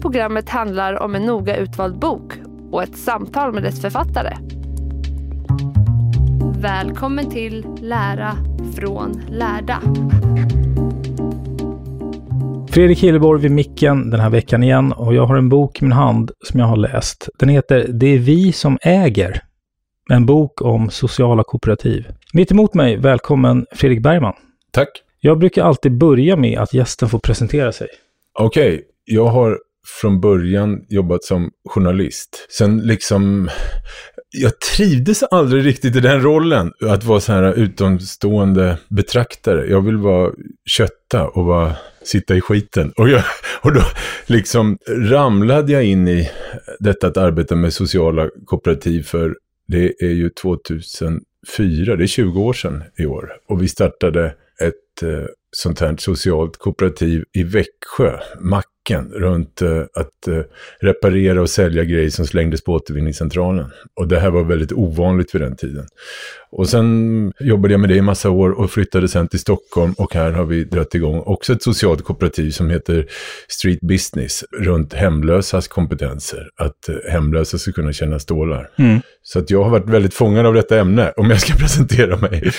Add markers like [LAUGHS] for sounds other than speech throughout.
Programmet handlar om en noga utvald bok och ett samtal med dess författare. Välkommen till Lära från lärda. Fredrik Hilleborg vid micken den här veckan igen och jag har en bok i min hand som jag har läst. Den heter Det är vi som äger. En bok om sociala kooperativ. Mitt emot mig, välkommen Fredrik Bergman. Tack. Jag brukar alltid börja med att gästen får presentera sig. Okej, jag har från början jobbat som journalist. Sen liksom, jag trivdes aldrig riktigt i den rollen. Att vara så här utomstående betraktare. Jag vill vara kötta och vara, sitta i skiten. Och, jag, och då liksom ramlade jag in i detta att arbeta med sociala kooperativ för det är ju 2004, det är 20 år sedan i år. Och vi startade ett eh, sånt här socialt kooperativ i Växjö, Macken, runt eh, att eh, reparera och sälja grejer som slängdes på återvinningscentralen. Och det här var väldigt ovanligt vid den tiden. Och sen jobbade jag med det i massa år och flyttade sen till Stockholm och här har vi dragit igång också ett socialt kooperativ som heter Street Business runt hemlösas kompetenser. Att eh, hemlösa ska kunna tjäna stålar. Så att jag har varit väldigt fångad av detta ämne, om jag ska [LAUGHS] presentera mig.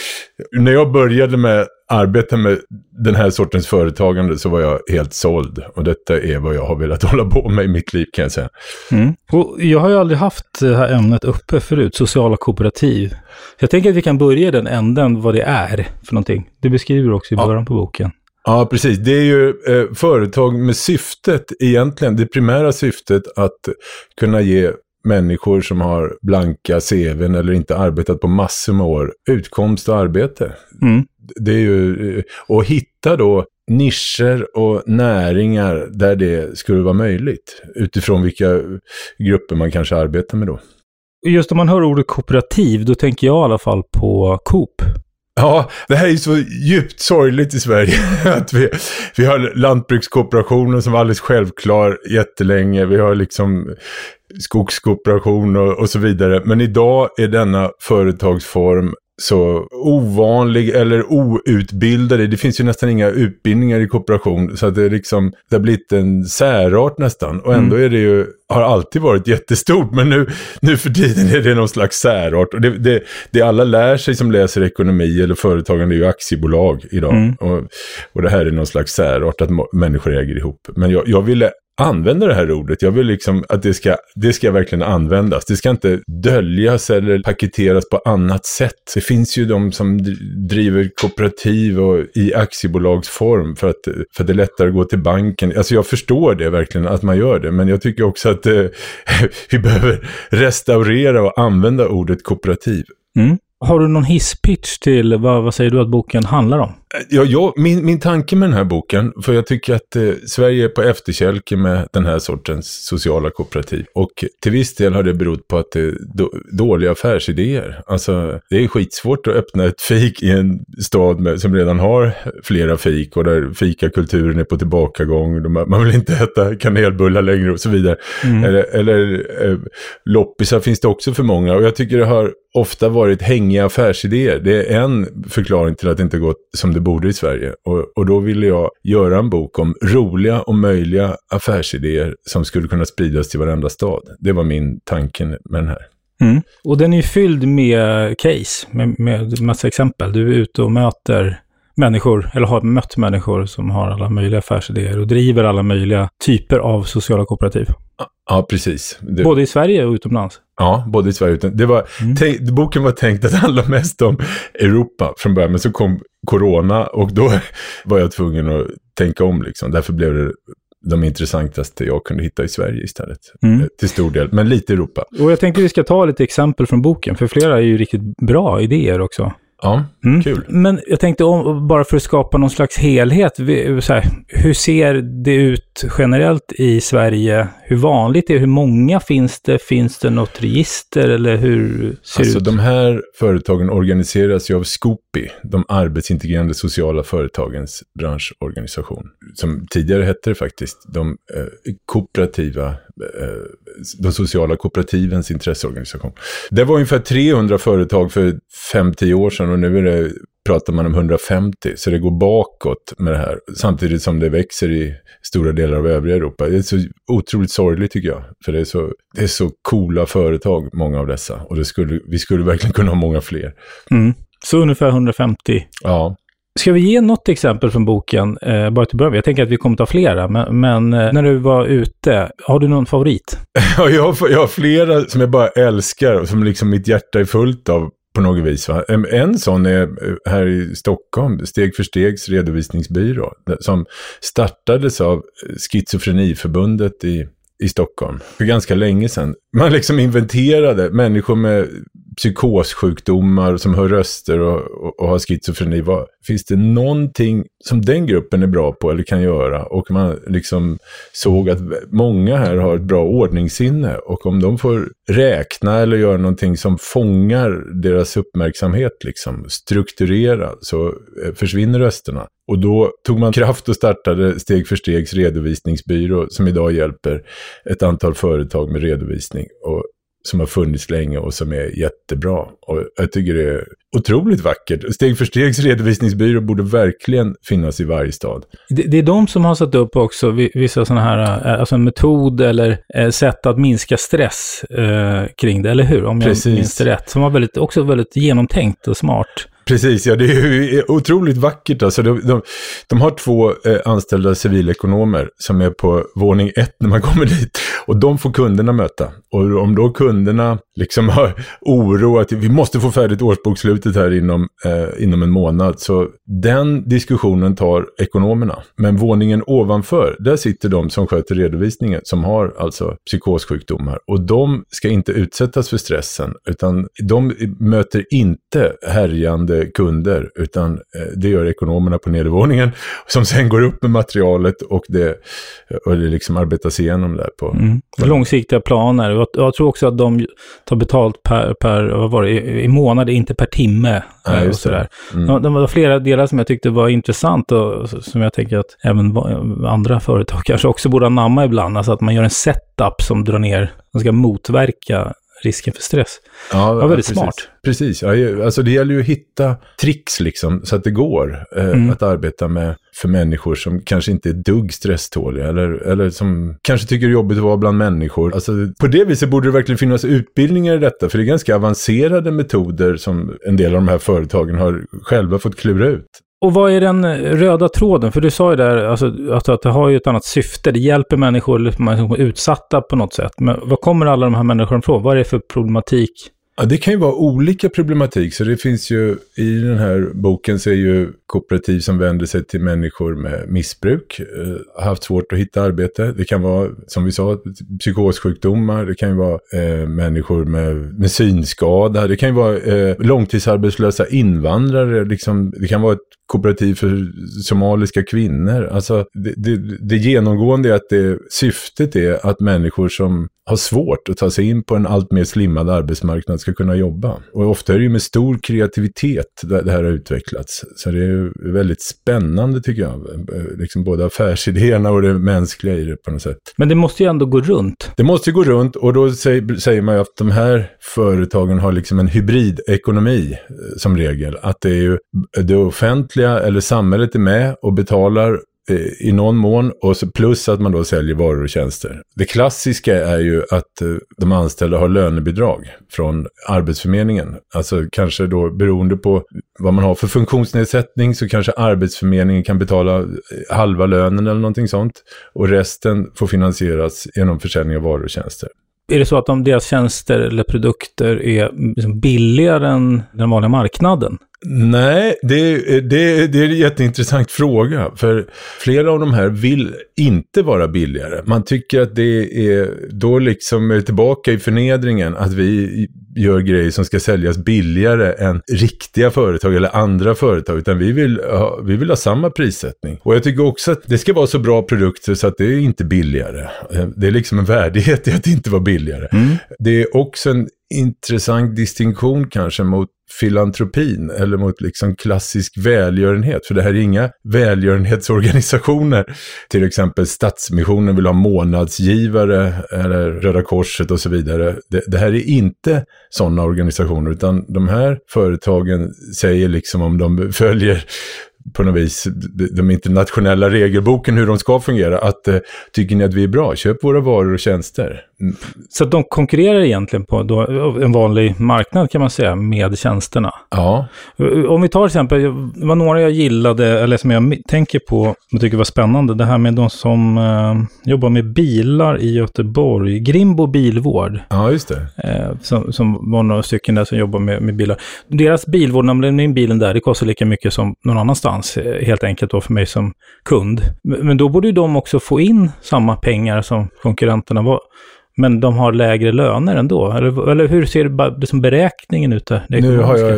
När jag började med arbeta med den här sortens företagande så var jag helt såld. Och detta är vad jag har velat [LAUGHS] hålla på med i mitt liv kan jag säga. Mm. Och jag har ju aldrig haft det här ämnet uppe förut, sociala kooperativ. Jag tänker att vi kan börja i den änden vad det är för någonting. Du beskriver också i Ja. början på boken. Ja, precis. Det är ju eh, företag med syftet egentligen, det primära syftet att kunna ge människor som har blanka CVn eller inte arbetat på massor med år utkomst och arbete. Mm. Det är ju, eh, och hitta då nischer och näringar där det skulle vara möjligt. Utifrån vilka grupper man kanske arbetar med då. Just om man hör ordet kooperativ, då tänker jag i alla fall på Coop. Ja, det här är ju så djupt sorgligt i Sverige. [LAUGHS] att vi, vi har lantbrukskooperationen som var alldeles självklar jättelänge. Vi har liksom skogskooperation och, och så vidare. Men idag är denna företagsform så ovanlig eller outbildade. Det finns ju nästan inga utbildningar i kooperation. Så att det, är liksom, det har blivit en särart nästan. Och ändå är det ju, har alltid varit jättestort. Men nu, nu för tiden är det någon slags särart. Och det, det, det alla lär sig som läser ekonomi eller företagande är ju aktiebolag idag. Mm. Och, och det här är någon slags särart att människor äger ihop. Men jag, jag ville använda det här ordet. Jag vill liksom att det ska, det ska verkligen användas. Det ska inte döljas eller paketeras på annat sätt. Det finns ju de som driver kooperativ och i aktiebolagsform för att, för att det är lättare att gå till banken. Alltså jag förstår det verkligen att man gör det, men jag tycker också att eh, [LAUGHS] vi behöver restaurera och använda ordet kooperativ. Mm. Har du någon hisspitch till vad, vad säger du att boken handlar om? Ja, jag, min, min tanke med den här boken, för jag tycker att eh, Sverige är på efterkälken med den här sortens sociala kooperativ. Och till viss del har det berott på att det är då, dåliga affärsidéer. Alltså, det är skitsvårt att öppna ett fik i en stad med, som redan har flera fik och där fikakulturen är på tillbakagång. De, man vill inte äta kanelbullar längre och så vidare. Mm. Eller, eller eh, loppisar finns det också för många. Och jag tycker det har ofta varit hängiga affärsidéer. Det är en förklaring till att det inte gått som det borde i Sverige. Och, och då ville jag göra en bok om roliga och möjliga affärsidéer som skulle kunna spridas till varenda stad. Det var min tanke med den här. Mm. Och den är ju fylld med case, med, med massa exempel. Du är ute och möter människor, eller har mött människor som har alla möjliga affärsidéer och driver alla möjliga typer av sociala kooperativ. Ja, precis. Det... Både i Sverige och utomlands? Ja, både i Sverige och utomlands. Det var, mm. tänk, boken var tänkt att [LAUGHS] handla mest om Europa från början, men så kom corona och då [LAUGHS] var jag tvungen att tänka om. Liksom. Därför blev det de intressantaste jag kunde hitta i Sverige istället. Mm. Till stor del, men lite Europa. Och jag tänkte vi ska ta lite exempel från boken, för flera är ju riktigt bra idéer också. Ja, mm. kul. Men jag tänkte, om, bara för att skapa någon slags helhet, så här, hur ser det ut generellt i Sverige? Hur vanligt är det? Hur många finns det? Finns det något register eller hur ser alltså, det ut? De här företagen organiseras ju av Scopi, de arbetsintegrerande sociala företagens branschorganisation. Som tidigare hette det faktiskt, de eh, kooperativa de sociala kooperativens intresseorganisation. Det var ungefär 300 företag för 5-10 år sedan och nu är det, pratar man om 150. Så det går bakåt med det här. Samtidigt som det växer i stora delar av övriga Europa. Det är så otroligt sorgligt tycker jag. För det är så, det är så coola företag, många av dessa. Och det skulle, vi skulle verkligen kunna ha många fler. Mm. Så ungefär 150? Ja. Ska vi ge något exempel från boken, eh, bara till början? Jag tänker att vi kommer ta flera, men, men eh, när du var ute, har du någon favorit? [LAUGHS] Ja, jag har, jag har flera som jag bara älskar och som liksom mitt hjärta är fullt av på något vis. Va? En sån är eh, här i Stockholm, Steg för stegs redovisningsbyrå, som startades av eh, Schizofreniförbundet i i Stockholm för ganska länge sedan. Man liksom inventerade människor med psykossjukdomar som hör röster och, och, och har schizofreni. Vad, finns det någonting som den gruppen är bra på eller kan göra? Och man liksom såg att många här har ett bra ordningssinne och om de får räkna eller göra någonting som fångar deras uppmärksamhet, liksom strukturera, så eh, försvinner rösterna. Och då tog man kraft och startade Steg för stegs redovisningsbyrå som idag hjälper ett antal företag med redovisning. Och som har funnits länge och som är jättebra. Och jag tycker det är otroligt vackert. Steg för stegs redovisningsbyrå borde verkligen finnas i varje stad. Det, det är de som har satt upp också vissa sådana här, eh, alltså en metod eller eh, sätt att minska stress eh, kring det, eller hur? Om jag Precis. minns det rätt. Som var väldigt, också väldigt genomtänkt och smart. Precis, ja det är otroligt vackert. Alltså, de, de, de har två eh, anställda civilekonomer som är på våning ett när man kommer dit. Och de får kunderna möta. Och om då kunderna liksom har oro att vi måste få färdigt årsbokslutet här inom, eh, inom en månad. Så den diskussionen tar ekonomerna. Men våningen ovanför, där sitter de som sköter redovisningen, som har alltså psykossjukdomar. Och de ska inte utsättas för stressen, utan de möter inte härjande kunder, utan eh, det gör ekonomerna på nedervåningen, som sen går upp med materialet och det, och det liksom arbetas igenom där på... Mm. Långsiktiga planer. Jag, jag tror också att de tar betalt per, per vad var det, i, i månad, inte per timme. Ja, och sådär. Mm. Det, det var flera delar som jag tyckte var intressant och som jag tänker att även andra företag [LAUGHS] kanske också borde anamma ibland. Alltså att man gör en setup som drar ner, som ska motverka risken för stress. Ja, var väldigt precis. smart. Precis, ja, alltså det gäller ju att hitta tricks liksom, så att det går eh, mm. att arbeta med för människor som kanske inte är dugg stresståliga eller, eller som kanske tycker det är jobbigt att vara bland människor. Alltså, på det viset borde det verkligen finnas utbildningar i detta, för det är ganska avancerade metoder som en del av de här företagen har själva fått klura ut. Och vad är den eh, röda tråden? För du sa ju där alltså, att, att det har ju ett annat syfte. Det hjälper människor, liksom, människor liksom utsatta på något sätt. Men vad kommer alla de här människorna ifrån? Vad är det för problematik? Ja, det kan ju vara olika problematik. Så det finns ju, i den här boken så är ju kooperativ som vänder sig till människor med missbruk, eh, haft svårt att hitta arbete. Det kan vara, som vi sa, psykossjukdomar, det kan ju vara eh, människor med, med synskada, det kan ju vara eh, långtidsarbetslösa invandrare, liksom, det kan vara ett kooperativ för somaliska kvinnor. Alltså det, det, det genomgående är att det, syftet är att människor som har svårt att ta sig in på en allt mer slimmad arbetsmarknad ska kunna jobba. Och ofta är det ju med stor kreativitet det här har utvecklats. Så det är väldigt spännande tycker jag. Liksom både affärsidéerna och det mänskliga i det på något sätt. Men det måste ju ändå gå runt. Det måste gå runt och då säger man ju att de här företagen har liksom en hybridekonomi eh, som regel. Att det är ju det offentliga eller samhället är med och betalar Eh, i någon mån och så plus att man då säljer varor och tjänster. Det klassiska är ju att eh, de anställda har lönebidrag från Arbetsförmedlingen. Alltså kanske då beroende på vad man har för funktionsnedsättning så kanske Arbetsförmedlingen kan betala eh, halva lönen eller någonting sånt. Och resten får finansieras genom försäljning av varor och tjänster. Är det så att de, deras tjänster eller produkter är liksom billigare än den vanliga marknaden? Nej, det, det, det är en jätteintressant fråga. För flera av de här vill inte vara billigare. Man tycker att det är, då liksom är tillbaka i förnedringen att vi gör grejer som ska säljas billigare än riktiga företag eller andra företag. Utan vi vill, ha, vi vill ha samma prissättning. Och jag tycker också att det ska vara så bra produkter så att det är inte billigare. Det är liksom en värdighet i att inte vara billigare. Mm. Det är också en intressant distinktion kanske mot filantropin eller mot liksom klassisk välgörenhet. För det här är inga välgörenhetsorganisationer. Till exempel Stadsmissionen vill ha månadsgivare eller Röda Korset och så vidare. Det, det här är inte sådana organisationer utan de här företagen säger liksom om de följer på något vis de internationella regelboken hur de ska fungera. Att eh, tycker ni att vi är bra, köp våra varor och tjänster. Mm. Så de konkurrerar egentligen på då, en vanlig marknad kan man säga med tjänsterna. Ja. Om vi tar till exempel, det var några jag gillade, eller som jag tänker på, och tycker var spännande, det här med de som eh, jobbar med bilar i Göteborg, Grimbo bilvård. Ja, just det. Eh, som, som var några stycken där som jobbar med, med bilar. Deras bilvård, när man lämnar in bilen där, det kostar lika mycket som någon annanstans, eh, helt enkelt då för mig som kund. Men då borde ju de också få in samma pengar som konkurrenterna. Var, men de har lägre löner ändå? Eller, eller hur ser det, liksom beräkningen ut där? Nu har jag,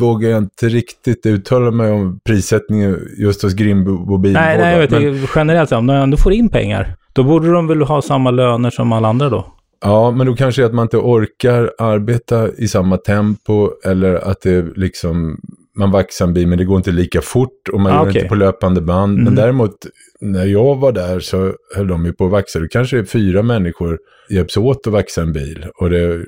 vågar jag inte riktigt uttala mig om prissättningen just hos Grimbo. Nej, nej, jag vet men... generellt, om de ändå får in pengar, då borde de väl ha samma löner som alla andra då? Ja, men då kanske att man inte orkar arbeta i samma tempo eller att det liksom man vaxar en bil men det går inte lika fort och man ah, gör okay. inte på löpande band. Mm. Men däremot när jag var där så höll de ju på att vaxa. Det kanske är fyra människor hjälps åt att vaxa en bil. Och det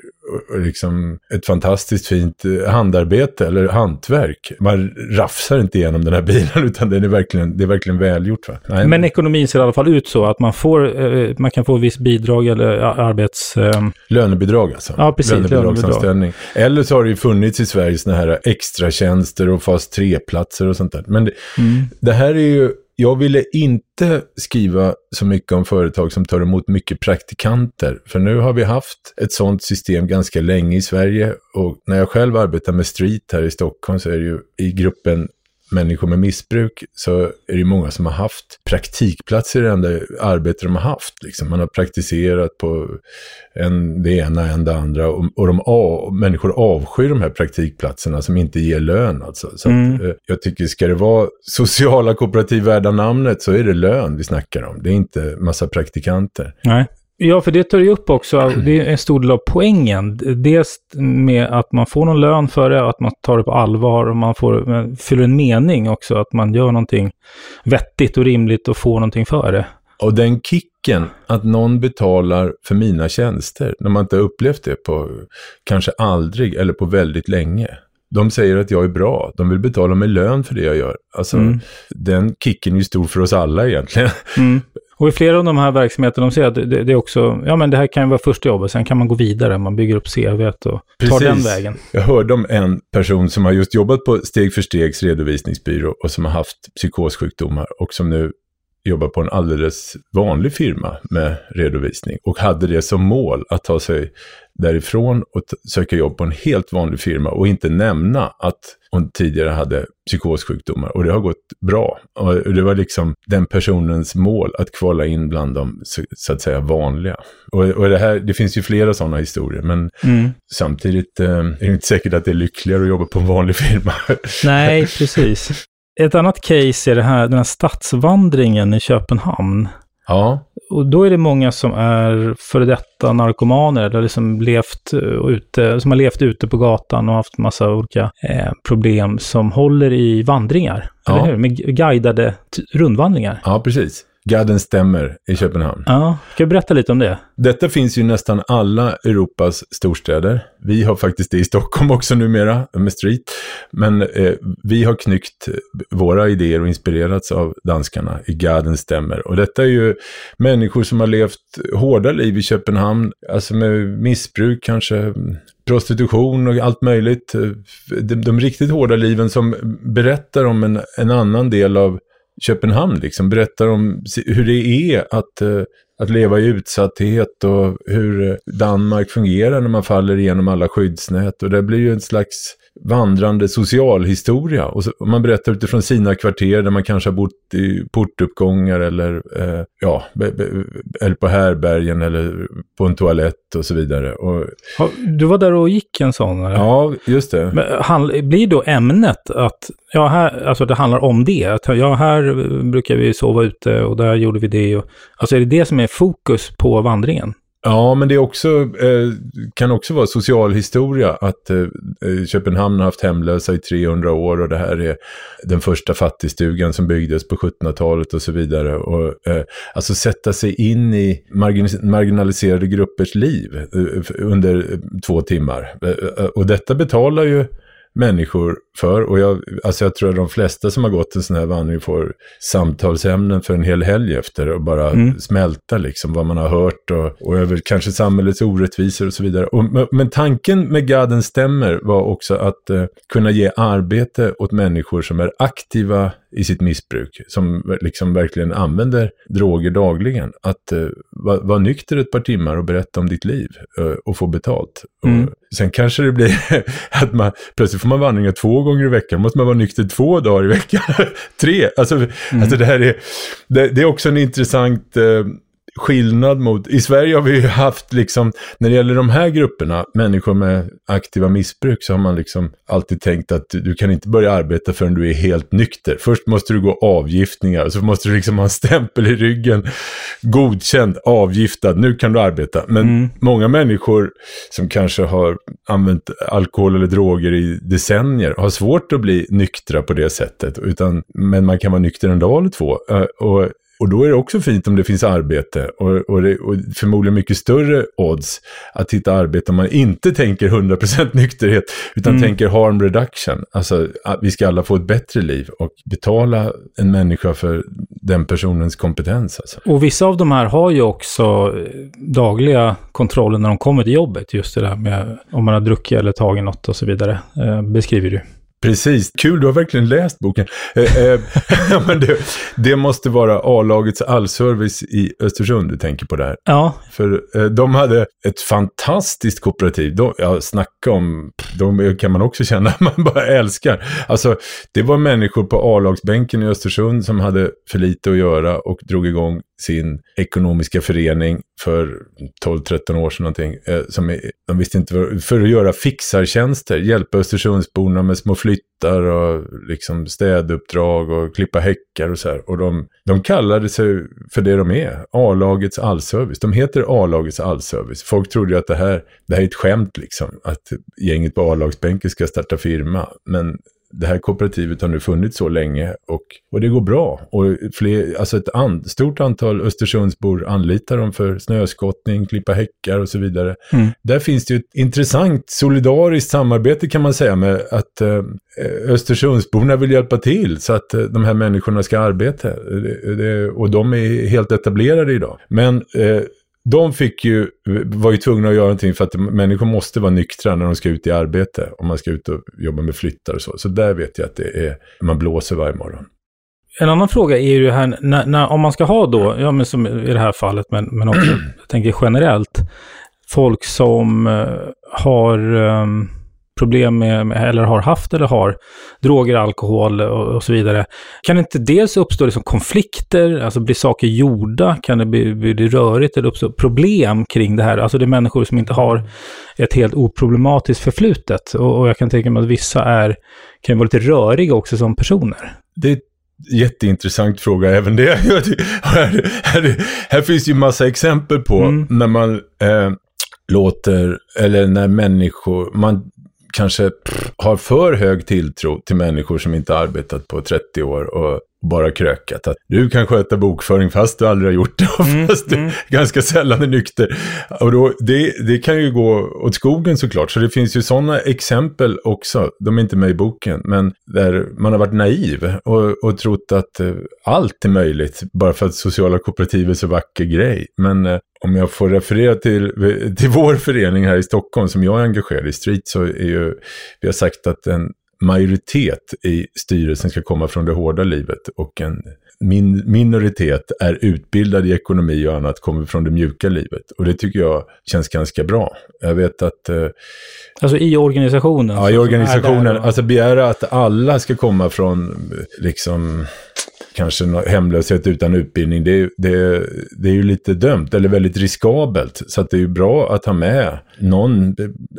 liksom ett fantastiskt fint eh, handarbete eller hantverk. Man rafsar inte igenom den här [LAUGHS] bilen utan den är verkligen, det är verkligen välgjort. Va? Nej. Men ekonomin ser i alla fall ut så att man, får, eh, man kan få viss bidrag eller arbets... Eh... Lönebidrag alltså. Ja, precis. Lönebidragsanställning. Lönebidrag. Eller så har det ju funnits i Sverige sådana här extratjänster och fas 3-platser och sånt där. Men det, mm. det här är ju jag ville inte skriva så mycket om företag som tar emot mycket praktikanter. För nu har vi haft ett sådant system ganska länge i Sverige. Och när jag själv arbetar med street här i Stockholm så är det ju i gruppen människor med missbruk så är det många som har haft praktikplatser i det enda arbete de har haft. Liksom. Man har praktiserat på en, det ena, en det andra och, och de av, människor avskyr de här praktikplatserna som inte ger lön. Alltså. Så mm. att, eh, jag tycker, ska det vara sociala kooperativ värda namnet så är det lön vi snackar om. Det är inte massa praktikanter. Nej. Ja, för det tar ju upp också, [CLEARS THROAT] det är en stor del av poängen. Dels med att man får någon lön för det, att man tar det på allvar och man får, fyller en mening också, att man gör någonting vettigt och rimligt och får någonting för det. Och den kicken, att någon betalar för mina tjänster, när man inte har upplevt det på kanske aldrig eller på väldigt länge. De säger att jag är bra, de vill betala mig lön för det jag gör. Alltså, mm. den kicken är ju stor för oss alla egentligen. Mm. [LAUGHS] Och i flera av de här verksamheterna, de säger att det, det, är också, ja men det här kan ju vara första jobbet, sen kan man gå vidare, man bygger upp CVt och Precis. tar den vägen. Jag hörde om en person som har just jobbat på Steg för Stegs redovisningsbyrå och som har haft psykossjukdomar och som nu jobbar på en alldeles vanlig firma med redovisning och hade det som mål att ta sig därifrån och söka jobb på en helt vanlig firma och inte nämna att hon tidigare hade psykossjukdomar. Och det har gått bra. Och det var liksom den personens mål att kvala in bland de så att säga vanliga. Och, och det, här, det finns ju flera sådana historier, men mm. samtidigt eh, är det inte säkert att det är lyckligare att jobba på en vanlig firma. Nej, [LAUGHS] precis. Ett annat case är det här, den här stadsvandringen i Köpenhamn. Ja, Och då är det många som är före detta narkomaner, eller liksom levt eh, ute, som har levt ute på gatan och haft massa olika eh, problem, som håller i vandringar. Ja. Eller hur? Med guidade rundvandringar. ja precis. Gadden stämmer i Köpenhamn. Ja, kan du berätta lite om det? Detta finns ju i nästan alla Europas storstäder. Vi har faktiskt det i Stockholm också numera, med Street. Men eh, vi har knyckt våra idéer och inspirerats av danskarna i Gaden stämmer. Och detta är ju människor som har levt hårda liv i Köpenhamn, alltså med missbruk kanske, prostitution och allt möjligt. De, de riktigt hårda liven som berättar om en, en annan del av Köpenhamn, liksom berättar om hur det är att, eh, att leva i utsatthet och hur eh, Danmark fungerar när man faller igenom alla skyddsnät. Och det blir ju en slags vandrande socialhistoria. Och, så, man berättar utifrån sina kvarter där man kanske har bott i portuppgångar eller, eh, ja, be, be, eller på härbergen eller på en toalett och så vidare. Och, Du var där och gick en sån? Eller? ja, just det. Men handl- blir då ämnet att, ja, här, alltså det handlar om det? Att, ja, här brukar vi sova ute och där gjorde vi det. Och, alltså är det det som är fokus på vandringen? Ja, men det är också, eh, kan också vara socialhistoria att eh, eh, Köpenhamn har haft hemlösa i 300 år och det här är den första fattigstugan som byggdes på 1700-talet och så vidare. Och, eh, alltså sätta sig in i margin- marginaliserade gruppers liv eh, under två timmar. Eh, eh, och detta betalar ju människor för. Och jag, alltså jag tror att de flesta som har gått en sån här vandring får samtalsämnen för en hel helg efter och bara smälta liksom vad man har hört och, och över kanske samhällets orättvisor och så vidare. Och, men- tanken med Gaden stämmer var också att eh, kunna ge arbete åt människor som är aktiva i sitt missbruk, som liksom verkligen använder droger dagligen. Att eh, vara var nykter ett par timmar och berätta om ditt liv eh, och få betalt. Mm. Och sen kanske det blir [LAUGHS] att man plötsligt får man vandringar två gånger i veckan. måste man vara nykter två dagar i veckan. [LAUGHS] Tre. Alltså, alltså det här är, det, det är också en intressant eh, skillnad mot, i Sverige har vi ju haft liksom, när det gäller de här grupperna, människor med aktiva missbruk, så har man liksom alltid tänkt att du, kan inte börja arbeta förrän du är helt nykter. Först måste du gå avgiftningar, så måste du liksom ha en stämpel i ryggen, godkänd, avgiftad, nu kan du arbeta. Men många människor som kanske har använt alkohol eller droger i decennier har svårt att bli nyktra på det sättet, utan, men man kan vara nykter en dag eller två. Eh, Och och då är det också fint om det finns arbete och, och, det, och förmodligen mycket större odds att hitta arbete om man inte tänker 100% [LAUGHS] nykterhet utan tänker harm reduction. Alltså att vi ska alla få ett bättre liv och betala en människa för den personens kompetens. Alltså. Och vissa av de här har ju också eh, dagliga kontroller när de kommer till jobbet. Just det där med om man har druckit eller tagit något och så vidare. Eh, beskriver du. Precis, kul, du har verkligen läst boken. Eh, eh, [LAUGHS] men det, det måste vara A-lagets allservice i Östersund du tänker på där. Ja, För eh, de hade ett fantastiskt kooperativ. De, ja, snacka om, de kan man också känna [LAUGHS] man bara älskar. Alltså, det var människor på A-lagsbänken i Östersund som hade för lite att göra och drog igång sin ekonomiska förening för 12-13 år sedan någonting. Eh, som är, de visste inte vad, för att göra fixartjänster, hjälpa Östersundsborna med små flyttar och liksom städuppdrag och klippa häckar och så här. Och de, de kallade sig för det de är, A-lagets allservice. De heter A-lagets allservice. Folk trodde ju att det här, det här är ett skämt liksom, att gänget på A-lagsbänken ska starta firma. Men det här kooperativet har nu funnits så länge och, och det går bra. Och fler, alltså ett an, stort antal Östersundsbor anlitar dem för snöskottning, klippa häckar och så vidare. Där finns det ju ett intressant solidariskt samarbete kan man säga med att eh, Östersundsborna vill hjälpa till så att eh, de här människorna ska arbeta. Det, det, och de är helt etablerade idag. Men eh, de fick ju, var ju tvungna att göra någonting för att människor måste vara nyktra när de ska ut i arbete. Om man ska ut och jobba med flyttar och så. Så där vet jag att det är, man blåser varje morgon. En annan fråga är ju det här, när, när, om man ska ha då, ja men som i det här fallet, men, men också, [CLEARS THROAT] jag tänker generellt, folk som eh, har um, problem med, eller har haft eller har droger, alkohol och, och så vidare. Kan det inte dels uppstå liksom konflikter, alltså blir saker gjorda? Kan det bli, bli det rörigt eller uppstå problem kring det här? Alltså det är människor som inte har ett helt oproblematiskt förflutet. Och, och jag kan tänka mig att vissa är, kan vara lite röriga också som personer. det är jätteintressant fråga även det. [LAUGHS] här, här, här, finns ju massa exempel på mm. när man eh, låter, eller när människor, man kanske har för hög tilltro till människor som inte arbetat på 30 år och bara krökat. Att du kan sköta bokföring fast du aldrig har gjort det [LAUGHS] och mm, fast mm. du ganska sällan är nykter. Och då, det, det kan ju gå åt skogen såklart. Så det finns ju sådana exempel också. De är inte med i boken, men där man har varit naiv och, och trott att eh, allt är möjligt bara för att sociala kooperativ är så vacker grej. Men eh, om jag får referera till, till vår förening här i Stockholm som jag är engagerad i, Street, så är ju, vi har sagt att en majoritet i styrelsen ska komma från det hårda livet och en min minoritet är utbildad i ekonomi och annat, kommer från det mjuka livet. Och det tycker jag känns ganska bra. Jag vet att... Eh, alltså i organisationen? Ja, i organisationen. Alltså begära att alla ska komma från liksom kanske hemlöshet utan utbildning, det, det, det är ju lite dömt, eller väldigt riskabelt. Så att det är ju bra att ha med någon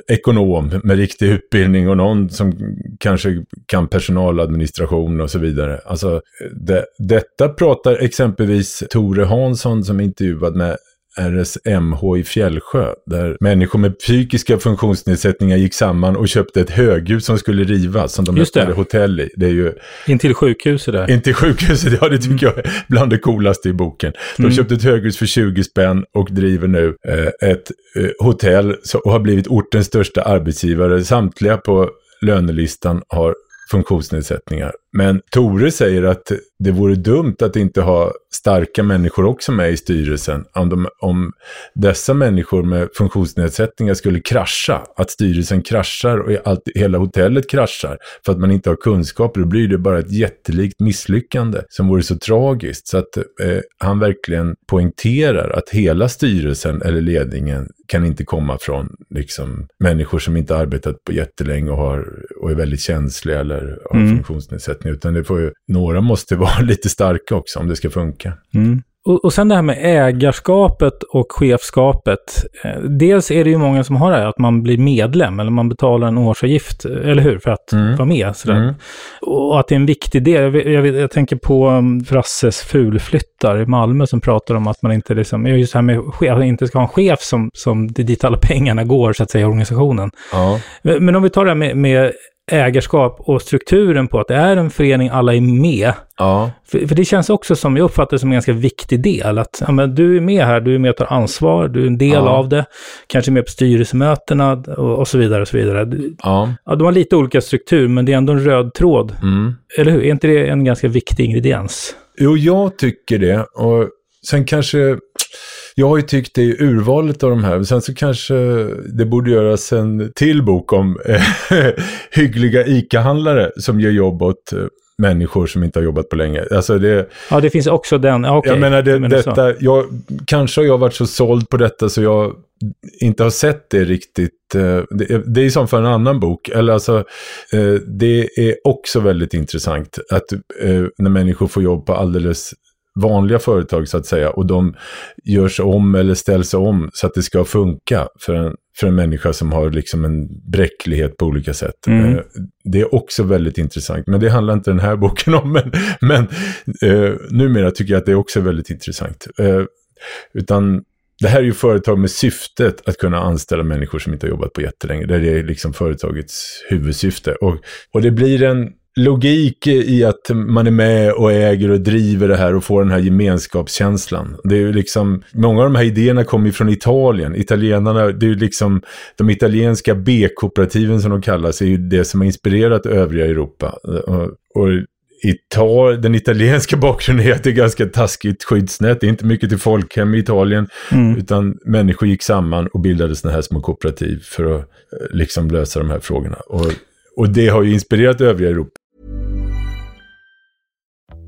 ekonom med riktig utbildning och någon som kanske kan personaladministration och så vidare. Alltså, det, detta pratar exempelvis Tore Hansson som intervjuad med RSMH i Fjällsjö, där människor med psykiska funktionsnedsättningar gick samman och köpte ett höghus som skulle rivas, som de öppnade hotell i. Det är ju... Intill sjukhuset där. Intill sjukhuset, [LAUGHS] ja det tycker mm. jag är bland det coolaste i boken. De mm. köpte ett höghus för 20 spänn och driver nu eh, ett eh, hotell och har blivit ortens största arbetsgivare. Samtliga på lönelistan har funktionsnedsättningar. Men Tore säger att det vore dumt att inte ha starka människor också med i styrelsen. Om, de, om dessa människor med funktionsnedsättningar skulle krascha, att styrelsen kraschar och allt, hela hotellet kraschar för att man inte har kunskaper, då blir det bara ett jättelikt misslyckande som vore så tragiskt. Så att eh, han verkligen poängterar att hela styrelsen eller ledningen kan inte komma från liksom, människor som inte arbetat på jättelänge och, har, och är väldigt känsliga eller har mm. funktionsnedsättning, utan det får ju, några måste [LAUGHS] vara lite starka också om det ska funka. Mm. Och, och sen det här med ägarskapet och chefskapet. Eh, dels är det ju många som har det här att man blir medlem eller man betalar en årsavgift, eller hur, för att mm. vara med. Sådär. Mm. Och att det är en viktig del. Jag, jag, jag tänker på um, Frasses fulflyttar i Malmö som pratar om att man inte liksom, just här med chef, inte ska ha en chef som, som det dit alla pengarna går, så att säga, i organisationen. Ja. Men, men om vi tar det här med, med ägarskap och strukturen på att det är en förening, alla är med. Ja. För, för det känns också som, jag uppfattar det som en ganska viktig del, att ja, men du är med här, du är med och tar ansvar, du är en del ja. av det, kanske med på styrelsemötena och, och så vidare. Och så vidare. Ja. ja. De har lite olika struktur, men det är ändå en röd tråd. Mm. Eller hur? Är inte det en ganska viktig ingrediens? Jo, jag tycker det. Och sen kanske jag har ju tyckt det är urvalet av de här. Sen så kanske det borde göras en till bok om eh, [LAUGHS] hyggliga ICA-handlare som ger jobb åt eh, människor som inte har jobbat på länge. Alltså det, ja, det finns också den. Okay. Jag menar, det, menar detta, jag, kanske har jag varit så såld på detta så jag inte har sett det riktigt. Eh, det, det är som för en annan bok. Eller alltså, det är också väldigt intressant att när människor får jobb på alldeles vanliga företag så att säga och de görs om eller ställs om så att det ska funka för en, för en människa som har liksom en bräcklighet på olika sätt. Mm. Eh, det är också väldigt intressant, men det handlar inte den här [LAUGHS] boken om. Men, men eh, numera tycker jag att det är också väldigt intressant. Eh, utan det här är ju företag med syftet att kunna anställa människor som inte har jobbat på jättelänge. Det är liksom företagets huvudsyfte. Och, och det blir en logik i att man är med och äger och driver det här och får den här gemenskapskänslan. Det är ju liksom, många av de här idéerna kommer ju från Italien. Italienarna, det är ju liksom, de italienska B-kooperativen som de kallas, är ju det som har inspirerat övriga Europa. Och, och Ital den italienska [LAUGHS] bakgrunden är att det är ganska taskigt skyddsnät. Det är inte mycket till folkhem i Italien. Mm. Utan människor gick samman och bildade sådana här små kooperativ för att eh, liksom lösa de här frågorna. Och, och det har ju inspirerat övriga Europa.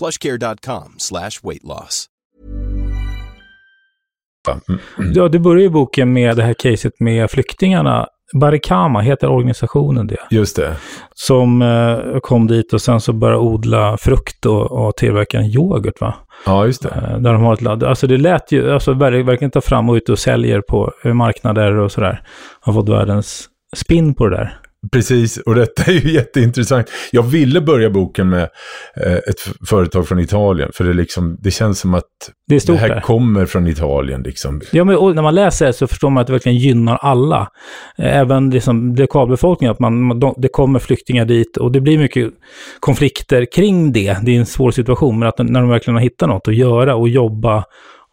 plushcare.com slash weight loss. Ja, det börjar ju boken med det här caset med flyktingarna. Barikama heter organisationen det. Just det. Som eh, kom dit och sen så började odla frukt och, och tillverka en yoghurt va? Ja, just det. Eh, där de har ett ladd. Alltså det lät ju, alltså ver- verkligen ta fram och ut och säljer på marknader och sådär. Har fått världens spinn på det där. Precis, och detta är ju [LAUGHS] jätteintressant. Jag ville börja boken med eh, ett företag från Italien, för det, liksom, det känns som att Det det här där. kommer från Italien. Liksom. Ja, men och när man läser det så förstår man att det verkligen gynnar alla. Eh, Även liksom lokalbefolkningen, att man, de, det kommer flyktingar dit och det blir mycket konflikter kring det. Det är en svår situation, men att när de verkligen har hittat något att göra och jobba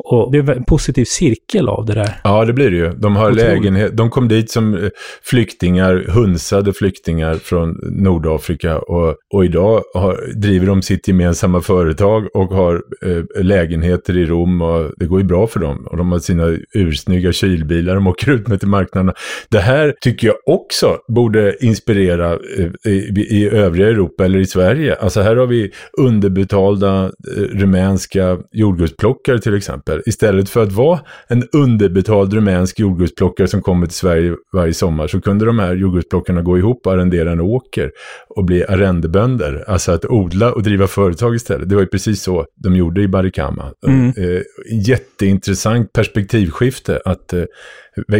och det är en positiv cirkel av det där. Ja, det blir det ju. De har Otroligt. lägenhet. De kom dit som eh, flyktingar, hunsade flyktingar från Nordafrika och, och idag har, driver de sitt gemensamma företag och har eh, lägenheter i Rom och det går ju bra för dem. Och de har sina ursnygga kylbilar de åker ut med till marknaderna. Det här tycker jag också borde inspirera eh, i, i övriga Europa eller i Sverige. Alltså här har vi underbetalda eh, rumänska jordgubbsplockare till exempel. Istället för att vara en underbetald rumänsk jordgubbsplockare som kommer till Sverige varje sommar så kunde de här jordgubbsplockarna gå ihop och arrendera en åker och bli arrendebönder. Alltså att odla och driva företag istället. Det var ju precis så de gjorde i Barikama. Mm. Eh, jätteintressant perspektivskifte att eh,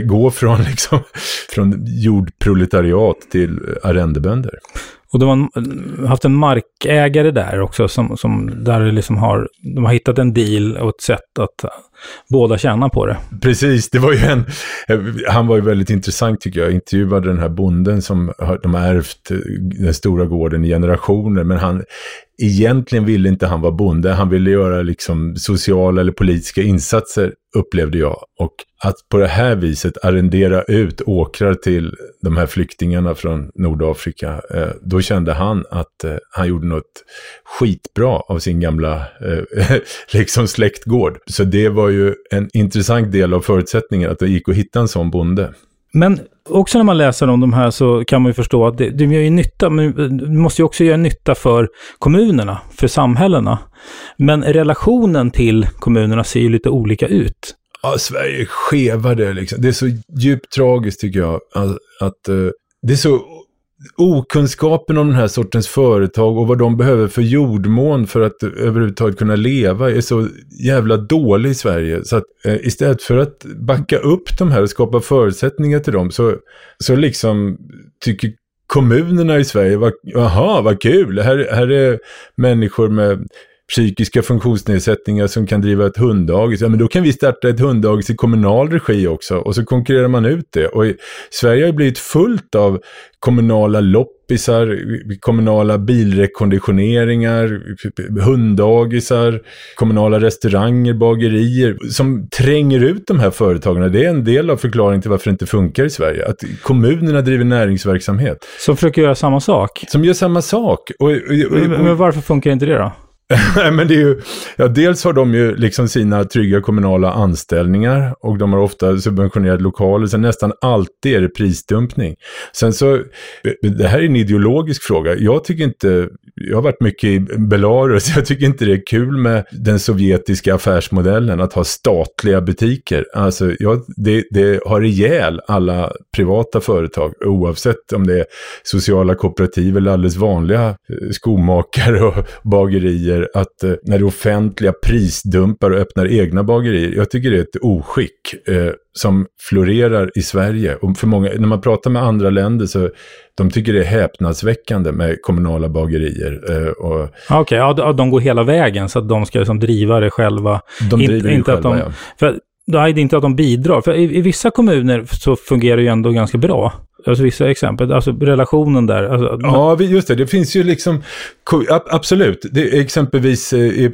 gå från, liksom, [LAUGHS] från jordproletariat till arrendebönder. Och de har haft en markägare där också, som, som där liksom har, de har hittat en deal och ett sätt att båda tjänar på det. Precis, det var ju en, han var ju väldigt intressant tycker jag. Intervjuade den här bonden som de har ärvt den stora gården i generationer. Men han, egentligen ville inte han vara bonde. Han ville göra liksom sociala eller politiska insatser upplevde jag. Och att på det här viset arrendera ut åkrar till de här flyktingarna från Nordafrika. Eh, då kände han att eh, han gjorde något skitbra av sin gamla eh, [LAUGHS] liksom släktgård. Så det var ju en intressant del av förutsättningen att det gick att hitta en sån bonde. Men också när man läser om de här så kan man ju förstå att det, det gör ju nytta, men det måste ju också göra nytta för kommunerna, för samhällena. Men relationen till kommunerna ser ju lite olika ut. Ja, Sverige är skevare liksom. Det är så djupt tragiskt tycker jag. Att, att eh, det är så okunskapen om den här sortens företag och vad de behöver för jordmån för att överhuvudtaget kunna leva är så jävla dålig i Sverige. Så att eh, istället för att backa upp de här och skapa förutsättningar till dem så, så liksom tycker kommunerna i Sverige, vad- jaha vad kul, här, här är människor med psykiska funktionsnedsättningar som kan driva ett hunddagis. Ja, men då kan vi starta ett hunddagis i kommunal regi också. Och så konkurrerar man ut det. Och Sverige har ju blivit fullt av kommunala loppisar, kommunala bilrekonditioneringar, hunddagisar, kommunala restauranger, bagerier som tränger ut de här företagen. Det är en del av förklaringen till varför det inte funkar i Sverige. Att kommunerna driver näringsverksamhet Som försöker göra samma sak. som gör samma sak. Och, och, och, men varför funkar inte det då? [LAUGHS] men det är ju, ja, dels har de ju liksom sina trygga kommunala anställningar och de har ofta subventionerade lokaler. Sen nästan alltid är det prisdumpning. Sen så, eh, det här är en ideologisk fråga. Jag tycker inte, jag har varit mycket i Belarus, [LAUGHS] jag tycker inte det är kul med den sovjetiska affärsmodellen att ha statliga butiker. Alltså, ja, det, det har ihjäl alla privata företag oavsett om det är sociala kooperativ eller alldeles vanliga eh, skomakare och bagerier. Att eh, när det offentliga prisdumpar och öppnar egna bagerier. Jag tycker det är ett oskick eh, som florerar i Sverige. Och för många, när man pratar med andra länder så de tycker det är häpnadsväckande med kommunala bagerier. Eh, och... Okej, okay, ja, de går hela vägen så att de ska liksom driva det själva. De driver In, det själva, de, ja. För det är inte att de bidrar. För i, i, vissa kommuner så fungerar det ju ändå ganska bra. Alltså vissa exempel, alltså relationen där. Alltså, ja, just det. Det finns ju liksom, absolut. Det, exempelvis eh,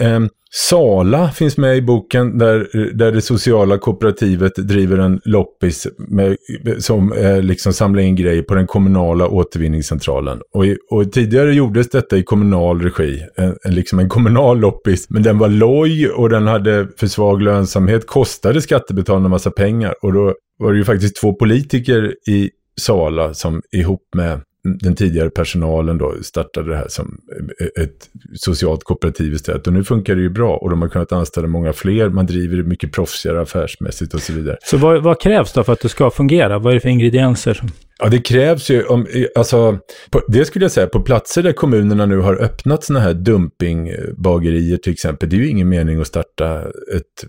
eh, Sala finns med i boken där, där det sociala kooperativet driver en loppis med, som eh, liksom samlar in grejer på den kommunala återvinningscentralen. Och, i, och tidigare gjordes detta i kommunal regi, en, en, liksom en kommunal loppis. Men den var loj och den hade för svag lönsamhet, kostade skattebetalarna massa pengar. Och då var det ju faktiskt två politiker i Sala som ihop med den tidigare personalen då startade det här som ett socialt kooperativ istället. Och nu funkar det ju bra och de har kunnat anställa många fler. Man driver det mycket proffsigare affärsmässigt och så vidare. Så vad, vad, krävs då för att det ska fungera? Vad är det för ingredienser? Ja, det krävs ju, om, alltså, på, det skulle jag säga, på platser där kommunerna nu har öppnat sådana här dumpingbagerier till exempel, det är ju ingen mening att starta ett,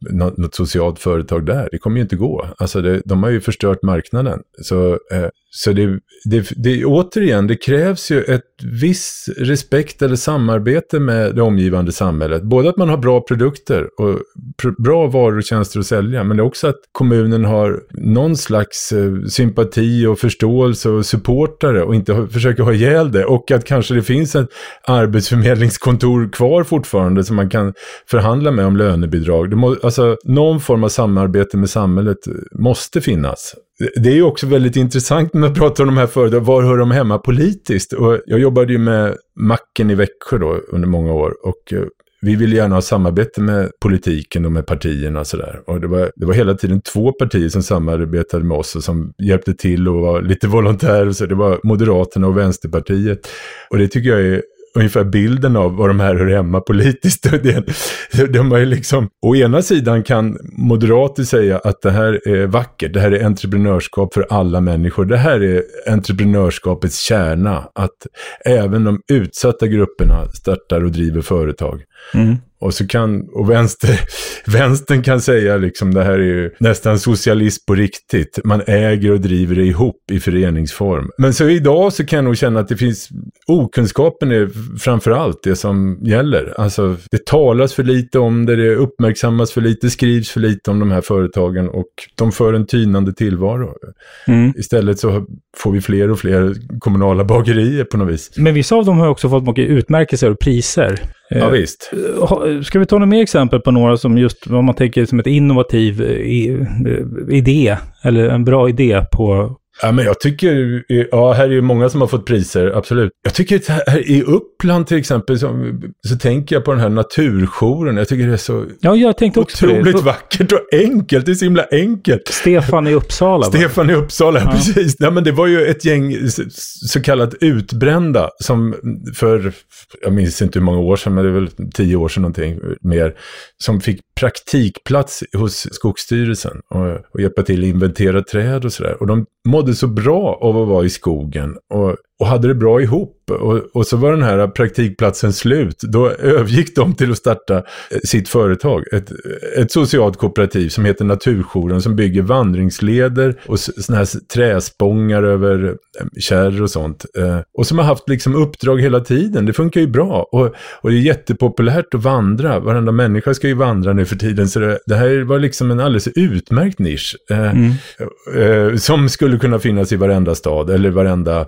något, något socialt företag där. Det kommer ju inte gå. Alltså, det, de har ju förstört marknaden. Så, eh, så det, det, det, återigen, det krävs ju ett viss respekt eller samarbete med det omgivande samhället. Både att man har bra produkter och pr bra varor och tjänster att sälja, men också att kommunen har någon slags eh, sympati och förståelse och supportare och inte försöker ha ihjäl det. Och att kanske det finns ett arbetsförmedlingskontor kvar fortfarande som man kan förhandla med om lönebidrag. Det må, alltså, någon form av samarbete med samhället måste finnas. Det är ju också väldigt intressant när man pratar om de här företagen, var hör de hemma politiskt? Och jag jobbade ju med Macken i Växjö då under många år och eh, vi ville gärna ha samarbete med politiken och med partierna och sådär. Och det var, det var hela tiden två partier som samarbetade med oss och som hjälpte till och var lite volontärer. Så det var Moderaterna och Vänsterpartiet. Och det tycker jag är ungefär bilden av vad de här hör hemma politiskt. [LAUGHS] de har ju liksom, å ena sidan kan moderater säga att det här är vackert, det här är entreprenörskap för alla människor. Det här är entreprenörskapets kärna, att även de utsatta grupperna startar och driver företag. Mm. Och så kan, och vänster, [LAUGHS] vänstern kan säga liksom det här är ju nästan socialism på riktigt. Man äger och driver det ihop i föreningsform. Men så idag så kan jag nog känna att det finns, okunskapen är framför allt det som gäller. Alltså det talas för lite om det, det uppmärksammas för lite, skrivs för lite om de här företagen och de för en tynande tillvaro. Mm. Istället så får vi fler och fler kommunala bagerier på något vis. Men vissa av dem har också fått mycket utmärkelser och priser. Ja, eh, visst. Ska vi ta några mer exempel på några som just vad man tänker som ett innovativ eh, idé, eller en bra idé på Ja, men jag tycker, ja, här är ju många som har fått priser, absolut. Jag tycker att här i Uppland till exempel, så, så tänker jag på den här naturjouren. Jag tycker det är så ja, jag tänkte också otroligt det. vackert och enkelt. Det är så himla enkelt. Stefan i Uppsala. Stefan i Uppsala, ja. precis. Ja, men det var ju ett gäng så kallat utbrända som för, jag minns inte hur många år sedan, men det är väl tio år sedan någonting mer, som fick praktikplats hos Skogsstyrelsen och, och hjälpa till att inventera träd och sådär. Och de mådde så bra av att vara i skogen och, och hade det bra ihop. Och, och, så var den här praktikplatsen slut. Då övergick de till att starta eh, sitt företag. Ett, ett socialt kooperativ som heter Naturjouren som bygger vandringsleder och sådana här träspångar över eh, kärr och sånt. Eh, och som har haft liksom uppdrag hela tiden. Det funkar ju bra. Och, och det är jättepopulärt att vandra. Varenda människa ska ju vandra nu för tiden. Så det, det här var liksom en alldeles utmärkt nisch. Mm. som skulle kunna finnas i varenda stad eller varenda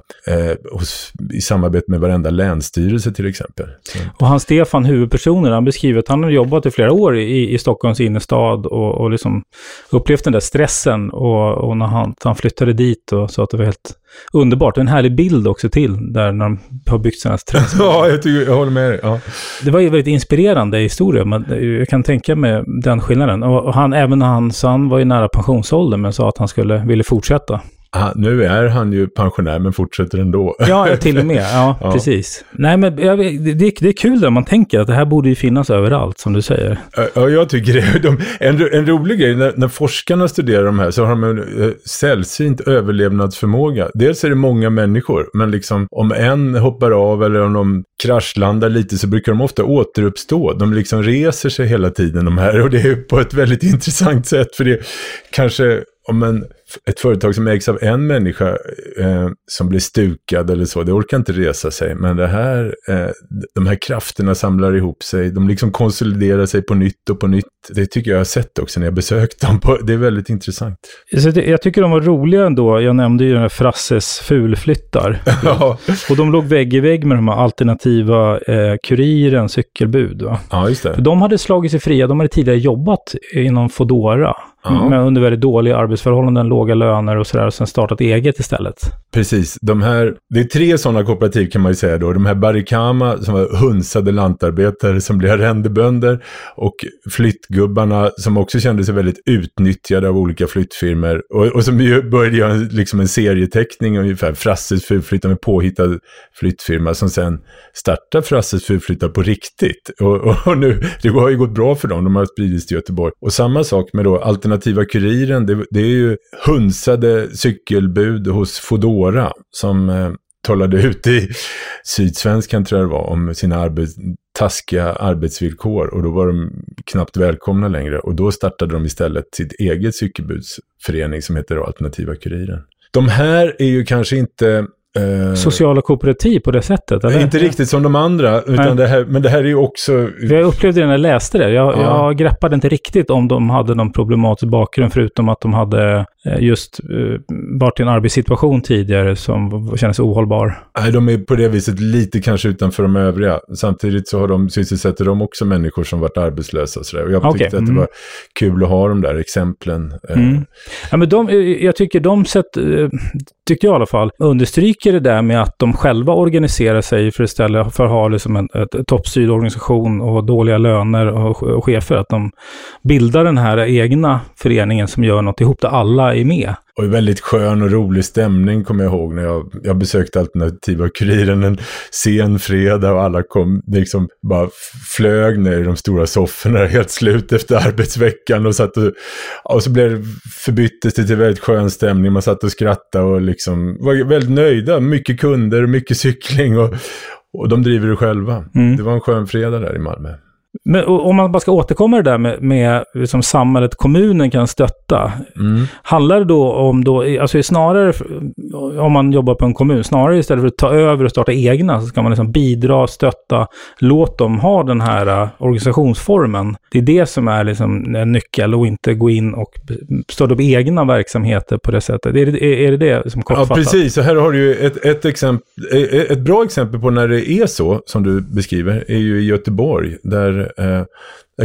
hos, i samarbete med varenda länsstyrelse till exempel. Så. Och han Stefan, huvudpersonen, han beskriver att han har jobbat i flera år i, i Stockholms innerstad och, och liksom upplevt den där stressen och, och när han, han flyttade dit och sa att det var helt underbart. En härlig bild också till, där när de har byggt sina trädgårdar. [LAUGHS] ja, jag, tycker, jag håller med dig. Ja. Det var ju väldigt inspirerande historia, men jag kan tänka mig den skillnaden. Och han, även han, så han var ju nära pensionsåldern, men sa att han skulle, ville fortsätta. Ah, nu är han ju pensionär men fortsätter ändå. Ja, till och med. [LAUGHS] Ja, ja. precis. Nej, men jag, det, det, är kul när man tänker att det här borde ju finnas överallt, som du säger. Ja, jag tycker det. De, en, en rolig grej, när, när, forskarna studerar de här så har de en uh, sällsynt överlevnadsförmåga. Dels är det många människor, men liksom om en hoppar av eller om de kraschlandar lite så brukar de ofta återuppstå. De liksom reser sig hela tiden de här och det är på ett väldigt [LAUGHS] intressant sätt för det kanske om en ett företag som ägs av en människa eh, som blir stukad eller så, det orkar inte resa sig. Men det här, eh, de här krafterna samlar ihop sig, de liksom konsoliderar sig på nytt och på nytt. Det tycker jag jag har sett också när jag besökt dem. På, det är väldigt intressant. Jag tycker de var roliga ändå. Jag nämnde ju den här Frasses fulflyttar. [LAUGHS] ja. Och de låg vägg i vägg med de här alternativa eh, Kuriren cykelbud. Va? Ja, just det. För de hade slagit sig fria. De hade tidigare jobbat inom Fodora. Ja. Men under väldigt dåliga arbetsförhållanden, låga löner och sådär, och sen startat eget istället. Precis. De här, det är tre sådana kooperativ kan man ju säga då. De här Barikama som var hunsade lantarbetare som blev arrendebönder och flyttgubbarna som också kände sig väldigt utnyttjade av olika flyttfirmor. Och, och som ju började göra liksom en serieteckning ungefär. Frasses Furflyttar med påhittad flyttfirma som sen startade Frasses Furflyttar på riktigt. Och, och, nu, det har ju gått bra för dem. De har spridits till Göteborg. Och samma sak med då alternativa kuriren. Det, det är ju hunsade cykelbud hos Fodora som eh, talade ut i Sydsvenskan tror jag det var om sina arbets taskiga arbetsvillkor och då var de knappt välkomna längre och då startade de istället sitt eget cykelbudsförening som heter Alternativa Kuriren. De här är ju kanske inte Eh, Sociala kooperativ på det sättet? Eller? Inte riktigt som de andra, utan det här, men det här är ju också... Jag upplevde det när jag läste det. Jag, ja. jag greppade inte riktigt om de hade någon problematisk bakgrund, förutom att de hade eh, just uh, varit i en arbetssituation tidigare som kändes ohållbar. Nej, de är på det viset lite kanske utanför de övriga. Samtidigt så har de, sysselsätter de också människor som varit arbetslösa och sådär. Och jag okay. tyckte att det mm. var kul att ha de där exemplen. Mm. Ja, men de, jag tycker de sätt, tyckte jag i alla fall, understryker det där med att de själva organiserar sig för istället för att ha liksom en toppstyrd organisation och dåliga löner och, och chefer. Att de bildar den här egna föreningen som gör något ihop där alla är med. Och väldigt skön och rolig stämning kommer jag ihåg när jag, jag besökte Alternativa Kuriren en sen fredag och alla kom, liksom bara flög ner i de stora sofforna [LAUGHS] helt slut efter arbetsveckan och satt och, och så blev förbyttes det till väldigt skön stämning. Man satt och skrattade och liksom var väldigt nöjda. Mycket kunder, mycket cykling och, och de driver det själva. Mm. Det var en skön fredag där i Malmö. Men om man bara ska återkomma det där med, med liksom samhället, kommunen kan stötta. Mm. Handlar det då om, då, alltså snarare om man jobbar på en kommun, snarare istället för att ta över och starta egna, så ska man liksom bidra, stötta, låt dem ha den här uh, organisationsformen. Det är det som är liksom en nyckel och inte gå in och starta upp egna verksamheter på det sättet. Är det är det, det som kortfattat? Ja, precis. Så här har du ju ett, ett, exempel, ett bra exempel på när det är så, som du beskriver, är ju i Göteborg, där eh,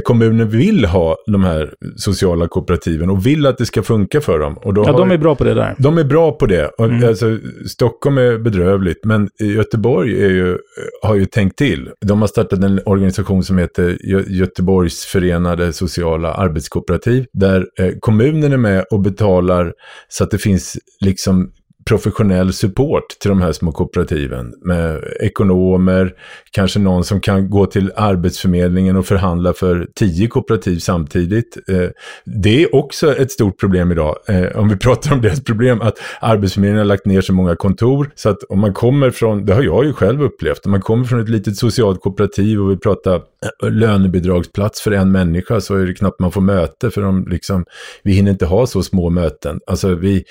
kommunen vill ha de här sociala kooperativen och vill att det ska funka för dem. Och då ja, har, de är bra på det där. De är bra på det. Och, mm. alltså, Stockholm är bedrövligt, men Göteborg är ju, har ju tänkt till. De har startat en organisation som heter Gö Göteborgs förenade sociala arbetskooperativ, där eh, kommunen är med och betalar så att det finns liksom professionell support till de här små kooperativen med ekonomer, kanske någon som kan gå till Arbetsförmedlingen och förhandla för tio kooperativ samtidigt. Eh, det är också ett stort problem idag, eh, om vi [LAUGHS] pratar om deras problem, att Arbetsförmedlingen har lagt ner så många kontor, så att om man kommer från, det har jag ju själv upplevt, om man kommer från ett litet socialt kooperativ och vill prata eh, lönebidragsplats för en människa så är det knappt man får möte, för de liksom, vi hinner inte ha så små möten. Alltså vi,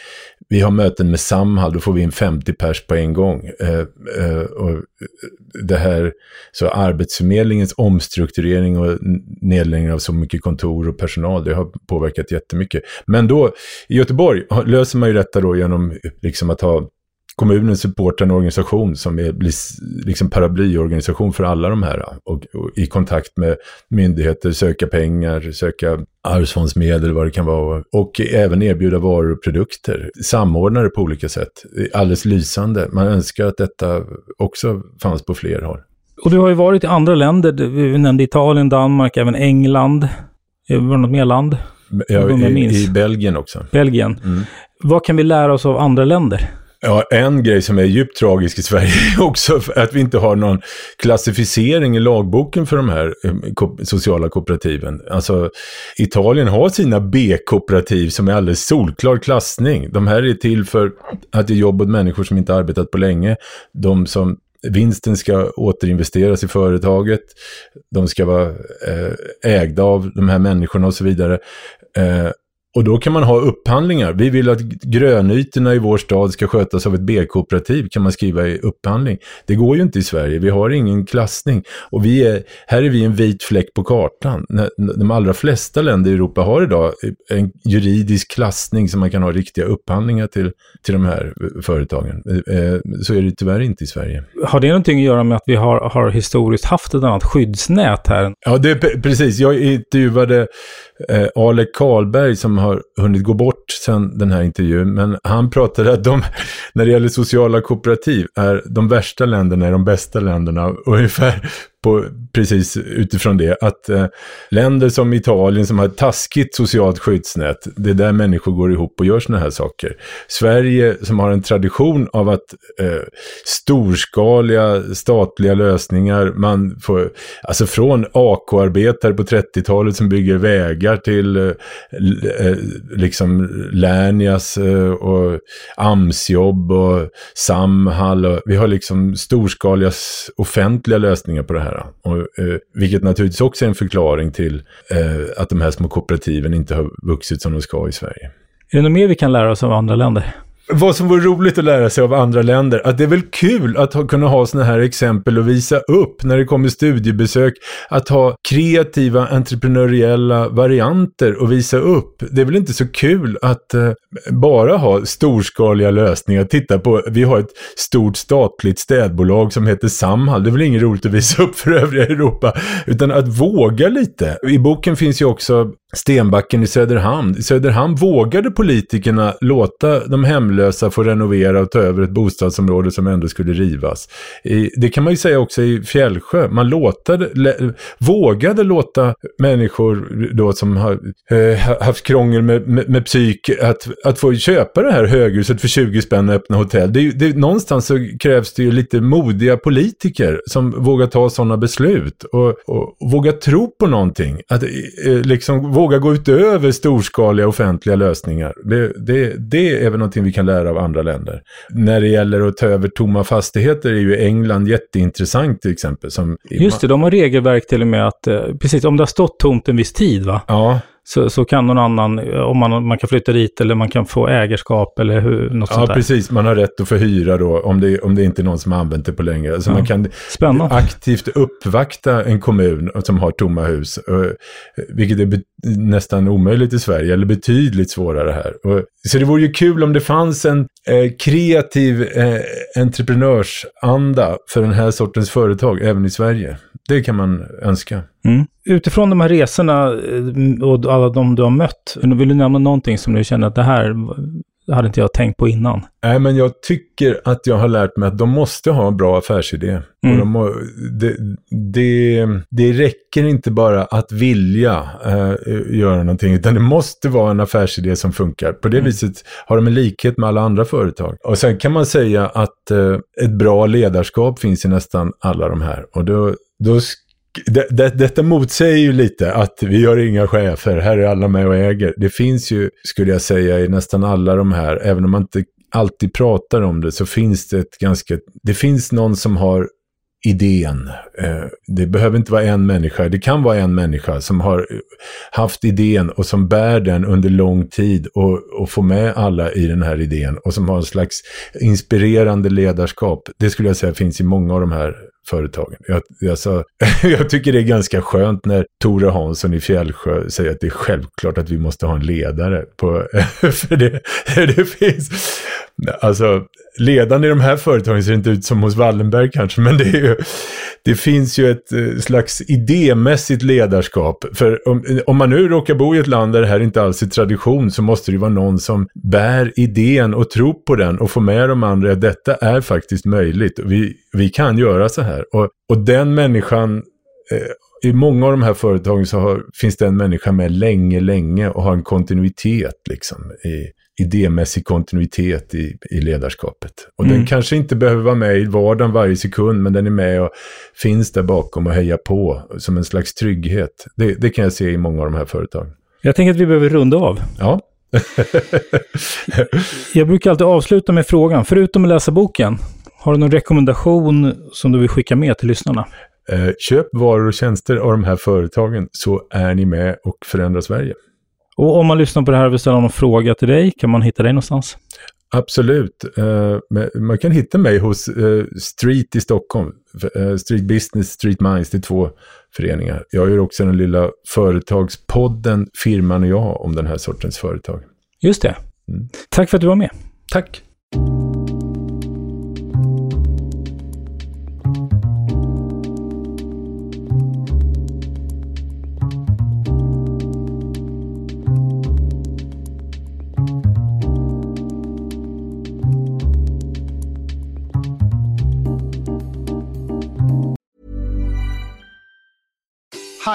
vi har möten med Samhall, då får vi in 50 pers på en gång. Eh, eh, och det här, så Arbetsförmedlingens omstrukturering och nedläggning av så mycket kontor och personal, det har påverkat jättemycket. Men då, i Göteborg löser man ju detta då genom liksom att ha kommunen supportar en organisation som är, blir liksom paraplyorganisation för alla de här. Och, och, i kontakt med myndigheter, söka pengar, söka arvsfondsmedel, vad det kan vara. Och även erbjuda varor och produkter. Samordna det på olika sätt. Alldeles lysande. Man önskar att detta också fanns på fler håll. Och du har ju varit i andra länder. Vi nämnde Italien, Danmark, även England. Var det något mer land? Ja, i, i, Belgien också. Belgien. Mm. Vad kan vi lära oss av andra länder? Ja, en grej som är djupt tragisk i Sverige är också att vi inte har någon klassificering i lagboken för de här eh, sociala kooperativen. Alltså, Italien har sina B-kooperativ som är alldeles solklar klassning. De här är till för att ge jobb åt människor som inte arbetat på länge. De som vinsten ska återinvesteras i företaget. De ska vara eh, ägda av de här människorna och så vidare. Eh, och då kan man ha upphandlingar. Vi vill att grönytorna i vår stad ska skötas av ett B-kooperativ, kan man skriva i upphandling. Det går ju inte i Sverige, vi har ingen klassning. Och vi är, här är vi en vit fläck på kartan. De allra flesta länder i Europa har idag en juridisk klassning som man kan ha riktiga upphandlingar till, till de här företagen. Eh, så är det tyvärr inte i Sverige. Har det någonting att göra med att vi har, har historiskt haft ett annat skyddsnät här? Ja, det är precis. Jag intervjuade eh, Alec Karlberg som har hunnit gå bort sedan den här intervjun. Men han pratade att de, [LAUGHS] när det gäller sociala kooperativ, är de värsta länderna är de bästa länderna. Ungefär på, precis utifrån det, att eh, länder som Italien som har ett taskigt socialt skyddsnät, det är där människor går ihop och gör sådana här saker. Sverige som har en tradition av att eh, storskaliga statliga lösningar, man får, alltså från AK-arbetare på 30-talet som bygger vägar till eh, eh liksom Lernias eh, och AMS-jobb och Samhall och vi har liksom storskaliga offentliga lösningar på det här. Och, eh, vilket naturligtvis också är en förklaring till eh, att de här små kooperativen inte har vuxit som de ska i Sverige. Är det något mer vi kan lära oss av andra länder? Vad som vore roligt att lära sig av andra länder, att det är väl kul att ha, kunna ha sådana här exempel och visa upp när det kommer studiebesök, att ha kreativa entreprenöriella varianter och visa upp. Det är väl inte så kul att eh, bara ha storskaliga lösningar. Titta på, vi har ett stort statligt städbolag som heter Samhall. Det är väl inget roligt att visa upp för övriga Europa, utan att våga lite. I boken finns ju också Stenbacken i Söderhamn. I Söderhamn vågade politikerna låta de hemlösa får renovera och ta över ett bostadsområde som ändå skulle rivas. det kan man ju säga också i Fjällsjö. Man låtade, vågade låta människor då som har eh, haft krångel med, med, med, psyk att, att få köpa det här höghuset för 20 spänn och öppna hotell. Det, det, någonstans så krävs det ju lite modiga politiker som vågar ta sådana beslut och, och, och vågar tro på någonting. Att eh, liksom våga gå utöver storskaliga offentliga lösningar. Det, det, det är väl någonting vi kan lära av andra länder. När det gäller att ta över tomma fastigheter är ju England jätteintressant till exempel. Som Just det, de har regelverk till och med att, eh, precis om det har stått tomt en viss tid va? Ja så, så kan någon annan, om man, man kan flytta dit eller man kan få ägarskap eller hur, något ja, sånt där. Ja, precis. Man har rätt att förhyra då om det, om det inte är någon som har använt det på länge. Alltså ja. man kan Spännande. aktivt uppvakta en kommun som har tomma hus, vilket är nästan omöjligt i Sverige, eller betydligt svårare här. Så det vore ju kul om det fanns en eh, kreativ eh, entreprenörsanda för den här sortens företag även i Sverige. Det kan man önska. Mm. Utifrån de här resorna eh, och alla de du har mött, vill du nämna någonting som du känner att det här hade inte jag tänkt på innan? Nej, men jag tycker att jag har lärt mig att de måste ha en bra affärsidé. Mm. De det, det, det räcker inte bara att vilja äh, göra någonting, utan det måste vara en affärsidé som funkar. På det mm. viset har de en likhet med alla andra företag. Och sen kan man säga att äh, ett bra ledarskap finns i nästan alla de här. Och då, då det, det, detta motsäger ju lite att vi har inga chefer, här är alla med och äger. Det finns ju, skulle jag säga, i nästan alla de här, även om man inte alltid pratar om det, så finns det ett ganska, det finns någon som har idén. Eh, det behöver inte vara en människa, det kan vara en människa som har eh, haft idén och som bär den under lång tid och, och får med alla i den här idén och som har en slags inspirerande ledarskap. Det skulle jag säga finns i många av de här företagen. Jag, alltså, [LAUGHS] jag tycker det är ganska skönt när Tore Hansson i Fjällsjö säger att det är självklart att vi måste ha en ledare. På, [LAUGHS] för det, det finns Alltså, ledande i de här företagen ser inte ut som hos Wallenberg kanske, men det, är ju, det finns ju ett eh, slags idémässigt ledarskap. För om, om man nu råkar bo i ett land där det här inte alls är tradition så måste det ju vara någon som bär idén och tror på den och får med de andra att detta är faktiskt möjligt. Vi, vi kan göra så här. Och, och den människan eh, i många av de här företagen så har, finns det en människa med länge, länge och har en kontinuitet liksom i, idémässig kontinuitet i, i ledarskapet. Och mm. den kanske inte behöver vara med i vardagen varje sekund, men den är med och finns där bakom och hejar på som en slags trygghet. Det, det kan jag se i många av de här företagen. Jag tänker att vi behöver runda av. Ja. [LAUGHS] jag brukar alltid avsluta med frågan, förutom att läsa boken, har du någon rekommendation som du vill skicka med till lyssnarna? Eh, köp varor och tjänster av de här företagen så är ni med och förändrar Sverige. Och om man lyssnar på det här och vill ställa någon fråga till dig, kan man hitta dig någonstans? Absolut. Uh, man kan hitta mig hos uh, Street i Stockholm. Uh, Street Business, Street Minds, det är två föreningar. Jag gör också den lilla företagspodden Firman och jag om den här sortens företag. Just det. Mm. Tack för att du var med. Tack.